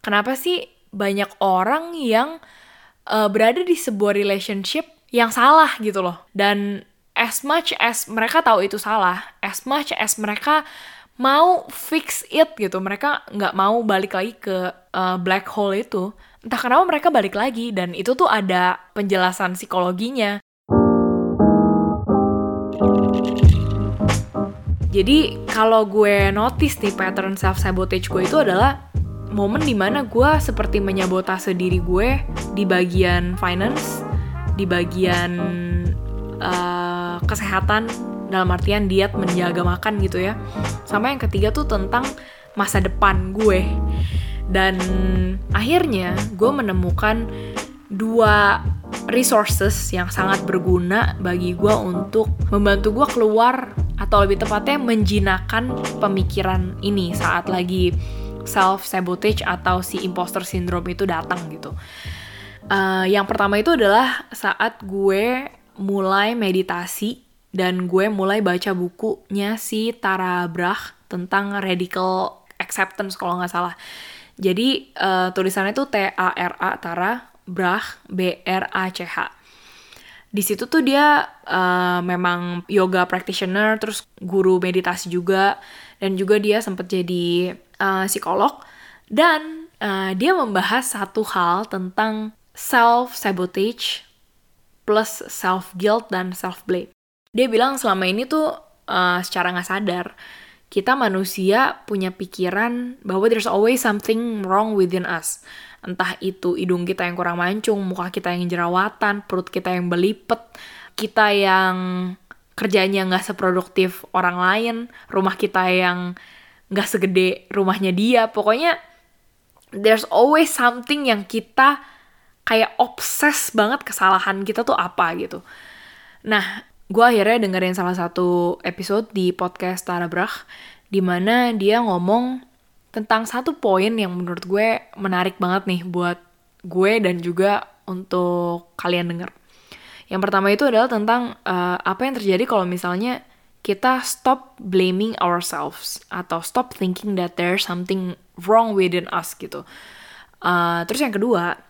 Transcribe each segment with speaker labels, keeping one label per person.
Speaker 1: kenapa sih banyak orang yang uh, berada di sebuah relationship yang salah gitu loh. Dan as much as mereka tahu itu salah, as much as mereka mau fix it gitu, mereka nggak mau balik lagi ke uh, black hole itu. Entah kenapa mereka balik lagi dan itu tuh ada penjelasan psikologinya. Jadi kalau gue notice nih pattern self sabotage gue itu adalah momen di mana gue seperti menyabotase diri gue di bagian finance, di bagian uh, kesehatan dalam artian diet menjaga makan gitu ya. Sama yang ketiga tuh tentang masa depan gue. Dan akhirnya gue menemukan dua resources yang sangat berguna bagi gue untuk membantu gue keluar atau lebih tepatnya menjinakkan pemikiran ini saat lagi self sabotage atau si imposter syndrome itu datang gitu. Uh, yang pertama itu adalah saat gue mulai meditasi dan gue mulai baca bukunya si Tara Brach tentang radical acceptance kalau nggak salah. Jadi uh, tulisannya itu T A R A Tara Brach B R A C H. Di situ tuh dia uh, memang yoga practitioner, terus guru meditasi juga, dan juga dia sempat jadi uh, psikolog dan uh, dia membahas satu hal tentang self sabotage plus self guilt dan self blame. Dia bilang selama ini tuh uh, secara nggak sadar kita manusia punya pikiran bahwa there's always something wrong within us. Entah itu hidung kita yang kurang mancung, muka kita yang jerawatan, perut kita yang belipet, kita yang kerjanya nggak seproduktif orang lain, rumah kita yang nggak segede rumahnya dia. Pokoknya there's always something yang kita kayak obses banget kesalahan kita tuh apa gitu. Nah gue akhirnya dengerin salah satu episode di podcast Tara Brach di mana dia ngomong tentang satu poin yang menurut gue menarik banget nih buat gue dan juga untuk kalian denger. Yang pertama itu adalah tentang uh, apa yang terjadi kalau misalnya kita stop blaming ourselves atau stop thinking that there's something wrong within us gitu. Uh, terus yang kedua,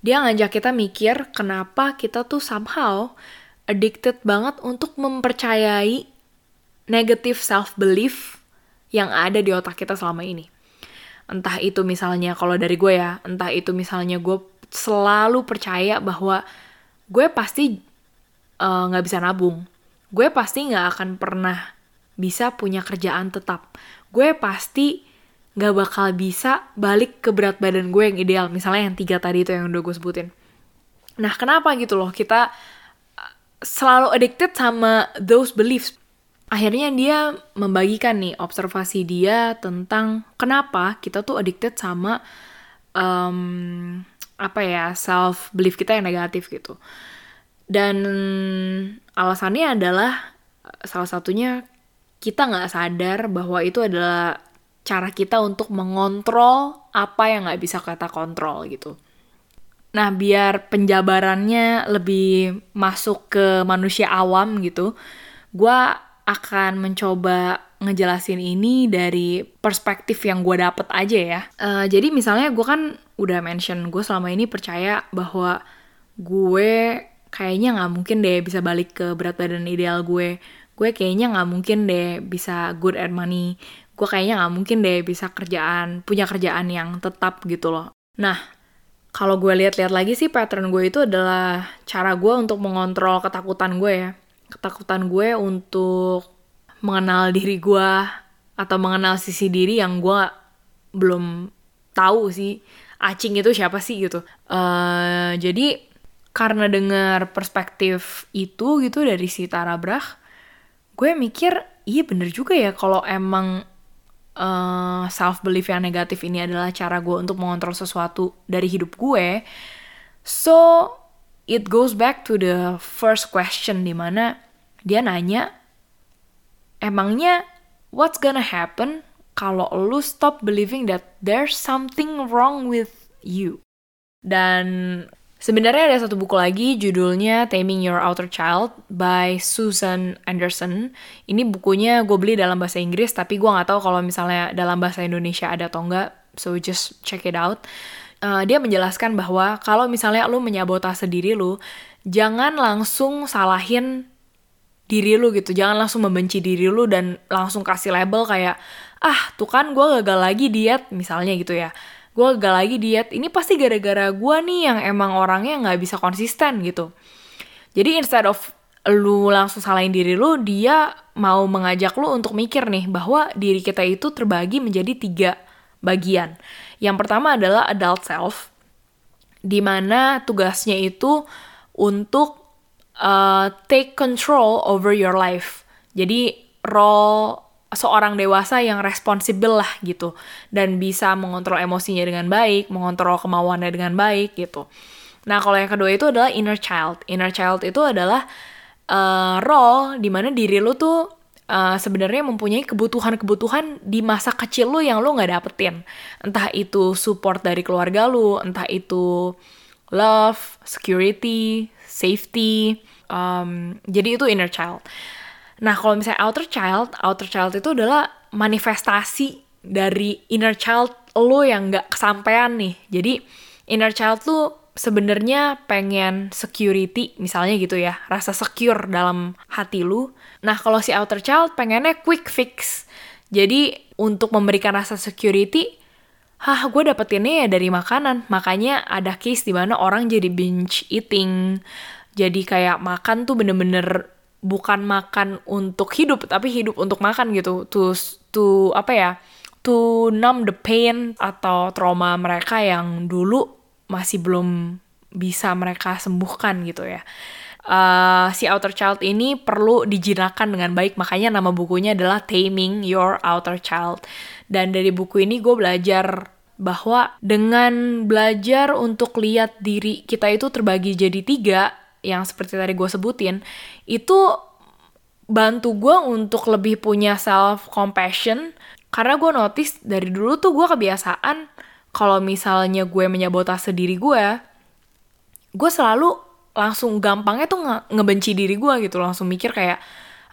Speaker 1: dia ngajak kita mikir kenapa kita tuh somehow addicted banget untuk mempercayai negative self belief yang ada di otak kita selama ini. Entah itu misalnya kalau dari gue ya, entah itu misalnya gue selalu percaya bahwa gue pasti eh, nggak uh, bisa nabung gue pasti nggak akan pernah bisa punya kerjaan tetap. Gue pasti nggak bakal bisa balik ke berat badan gue yang ideal. Misalnya yang tiga tadi itu yang udah gue sebutin. Nah, kenapa gitu loh kita uh, selalu addicted sama those beliefs. Akhirnya dia membagikan nih observasi dia tentang kenapa kita tuh addicted sama um, apa ya self belief kita yang negatif gitu. Dan alasannya adalah salah satunya kita nggak sadar bahwa itu adalah cara kita untuk mengontrol apa yang nggak bisa kita kontrol gitu. Nah, biar penjabarannya lebih masuk ke manusia awam gitu, gue akan mencoba ngejelasin ini dari perspektif yang gue dapet aja ya. Uh, jadi misalnya gue kan udah mention, gue selama ini percaya bahwa gue kayaknya nggak mungkin deh bisa balik ke berat badan ideal gue. Gue kayaknya nggak mungkin deh bisa good at money. Gue kayaknya nggak mungkin deh bisa kerjaan punya kerjaan yang tetap gitu loh. Nah kalau gue lihat-lihat lagi sih pattern gue itu adalah cara gue untuk mengontrol ketakutan gue ya ketakutan gue untuk mengenal diri gue atau mengenal sisi diri yang gue belum tahu sih acing itu siapa sih gitu uh, jadi karena dengar perspektif itu gitu dari si Tara Brach, gue mikir iya bener juga ya kalau emang uh, eh, self belief yang negatif ini adalah cara gue untuk mengontrol sesuatu dari hidup gue. So it goes back to the first question di mana dia nanya emangnya what's gonna happen kalau lu stop believing that there's something wrong with you. Dan Sebenarnya ada satu buku lagi judulnya Taming Your Outer Child by Susan Anderson. Ini bukunya gue beli dalam bahasa Inggris tapi gue nggak tahu kalau misalnya dalam bahasa Indonesia ada atau enggak. so just check it out. Uh, dia menjelaskan bahwa kalau misalnya lu menyabotase diri lu, jangan langsung salahin diri lu gitu, jangan langsung membenci diri lu dan langsung kasih label kayak ah tuh kan gue gagal lagi diet misalnya gitu ya. Gue gagal lagi diet ini pasti gara-gara gue nih yang emang orangnya nggak bisa konsisten gitu. Jadi instead of lu langsung salahin diri lu dia mau mengajak lu untuk mikir nih bahwa diri kita itu terbagi menjadi tiga bagian yang pertama adalah adult self di mana tugasnya itu untuk uh, take control over your life jadi role seorang dewasa yang responsibel lah gitu dan bisa mengontrol emosinya dengan baik, mengontrol kemauannya dengan baik gitu. Nah kalau yang kedua itu adalah inner child. Inner child itu adalah uh, role di mana diri lu tuh uh, sebenarnya mempunyai kebutuhan-kebutuhan di masa kecil lu yang lu nggak dapetin. Entah itu support dari keluarga lu, entah itu love, security, safety. Um, jadi itu inner child. Nah, kalau misalnya outer child, outer child itu adalah manifestasi dari inner child lo yang nggak kesampaian nih. Jadi inner child tuh sebenarnya pengen security misalnya gitu ya, rasa secure dalam hati lu. Nah, kalau si outer child pengennya quick fix. Jadi untuk memberikan rasa security, hah gue dapetinnya ya dari makanan. Makanya ada case di mana orang jadi binge eating. Jadi kayak makan tuh bener-bener bukan makan untuk hidup tapi hidup untuk makan gitu to to apa ya to numb the pain atau trauma mereka yang dulu masih belum bisa mereka sembuhkan gitu ya. Uh, si outer child ini perlu dijinakan dengan baik. Makanya nama bukunya adalah Taming Your Outer Child. Dan dari buku ini gue belajar bahwa dengan belajar untuk lihat diri kita itu terbagi jadi tiga yang seperti tadi gue sebutin itu bantu gue untuk lebih punya self compassion karena gue notice dari dulu tuh gue kebiasaan kalau misalnya gue menyabotase diri gue gue selalu langsung gampangnya tuh nge ngebenci diri gue gitu. Langsung mikir kayak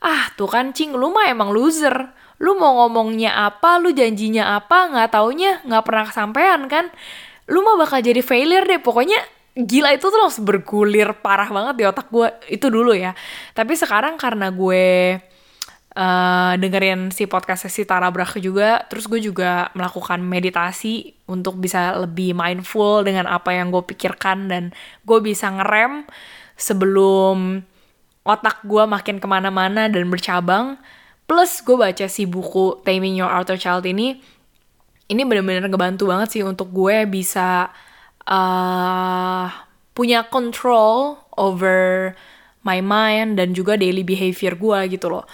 Speaker 1: ah tuh kan cing lu mah emang loser. Lu mau ngomongnya apa lu janjinya apa nggak taunya nggak pernah kesampaian kan. Lu mah bakal jadi failure deh. Pokoknya gila itu tuh langsung bergulir parah banget di otak gue. Itu dulu ya. Tapi sekarang karena gue uh, dengerin si podcast si Tara Brach juga. Terus gue juga melakukan meditasi untuk bisa lebih mindful dengan apa yang gue pikirkan. Dan gue bisa ngerem sebelum otak gue makin ke mana-mana dan bercabang. Plus gue baca si buku Taming Your Outer Child ini ini bener-bener ngebantu banget sih untuk gue bisa uh, punya control over my mind dan juga daily behavior gue gitu loh.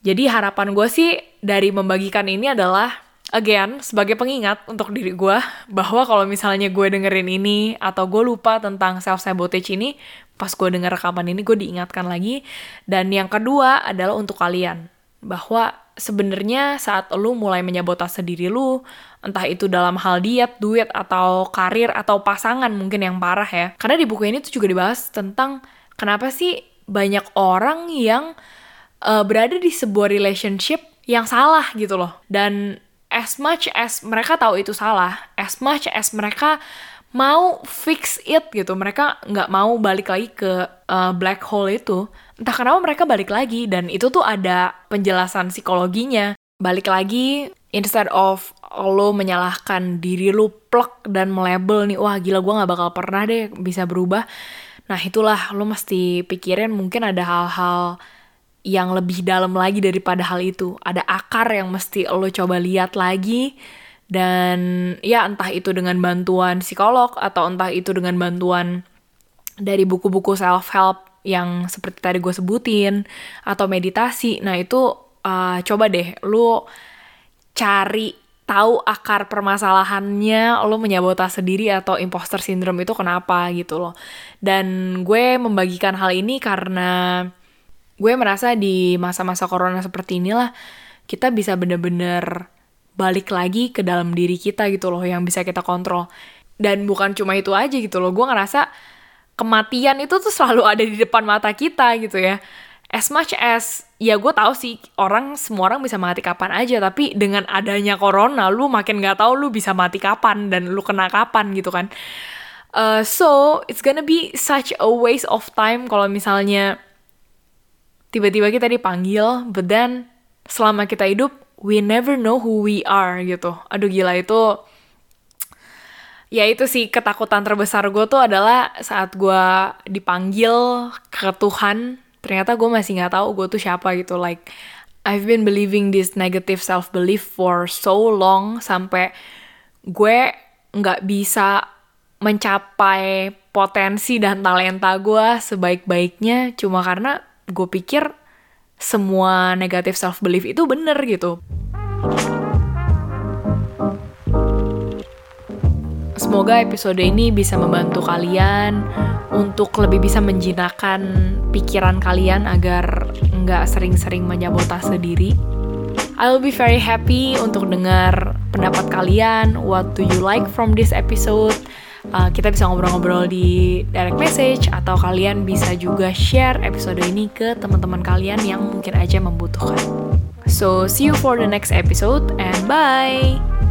Speaker 1: Jadi harapan gue sih dari membagikan ini adalah again sebagai pengingat untuk diri gue bahwa kalau misalnya gue dengerin ini atau gue lupa tentang self sabotage ini pas gue denger rekaman ini gue diingatkan lagi dan yang kedua adalah untuk kalian bahwa sebenarnya saat lu mulai menyabotase diri lu, entah itu dalam hal diet, duit, atau karir, atau pasangan mungkin yang parah ya. Karena di buku ini tuh juga dibahas tentang kenapa sih banyak orang yang uh, berada di sebuah relationship yang salah gitu loh. Dan as much as mereka tahu itu salah, as much as mereka mau fix it gitu mereka nggak mau balik lagi ke uh, black hole itu entah kenapa mereka balik lagi. Dan itu tuh ada penjelasan psikologinya. Balik lagi instead of lo menyalahkan diri lo plek dan melabel nih wah gila gue nggak bakal pernah deh bisa berubah. Nah itulah lo mesti pikirin mungkin ada hal-hal yang lebih dalam lagi daripada hal itu. Ada akar yang mesti lo coba lihat lagi. Dan ya entah itu dengan bantuan psikolog atau entah itu dengan bantuan dari buku-buku self help yang seperti tadi gue sebutin atau meditasi. Nah itu uh, coba deh lu cari tahu akar permasalahannya lo menyabotase sendiri atau imposter syndrome itu kenapa gitu loh. Dan gue membagikan hal ini karena gue merasa di masa-masa corona seperti inilah kita bisa bener-bener balik lagi ke dalam diri kita gitu loh yang bisa kita kontrol. Dan bukan cuma itu aja gitu loh gue ngerasa kematian itu tuh selalu ada di depan mata kita gitu ya. As much as ya gue tahu sih orang semua orang bisa mati kapan aja tapi dengan adanya corona lu makin nggak tahu lu bisa mati kapan dan lu kena kapan gitu kan. Uh, so it's gonna be such a waste of time kalau misalnya tiba-tiba kita dipanggil but then selama kita hidup we never know who we are gitu. Aduh gila itu ya itu sih ketakutan terbesar gue tuh adalah saat gue dipanggil ke Tuhan ternyata gue masih nggak tahu gue tuh siapa gitu. Like I've been believing this negative self belief for so long sampai gue nggak bisa mencapai potensi dan talenta gue sebaik-baiknya cuma karena gue pikir semua negative self belief itu bener gitu. Semoga episode ini bisa membantu kalian untuk lebih bisa menjinakkan pikiran kalian agar nggak sering-sering menyabotase diri. I'll be very happy untuk dengar pendapat kalian. What do you like from this episode? Uh, kita bisa ngobrol-ngobrol di direct message atau kalian bisa juga share episode ini ke teman-teman kalian yang mungkin aja membutuhkan. So, see you for the next episode and bye!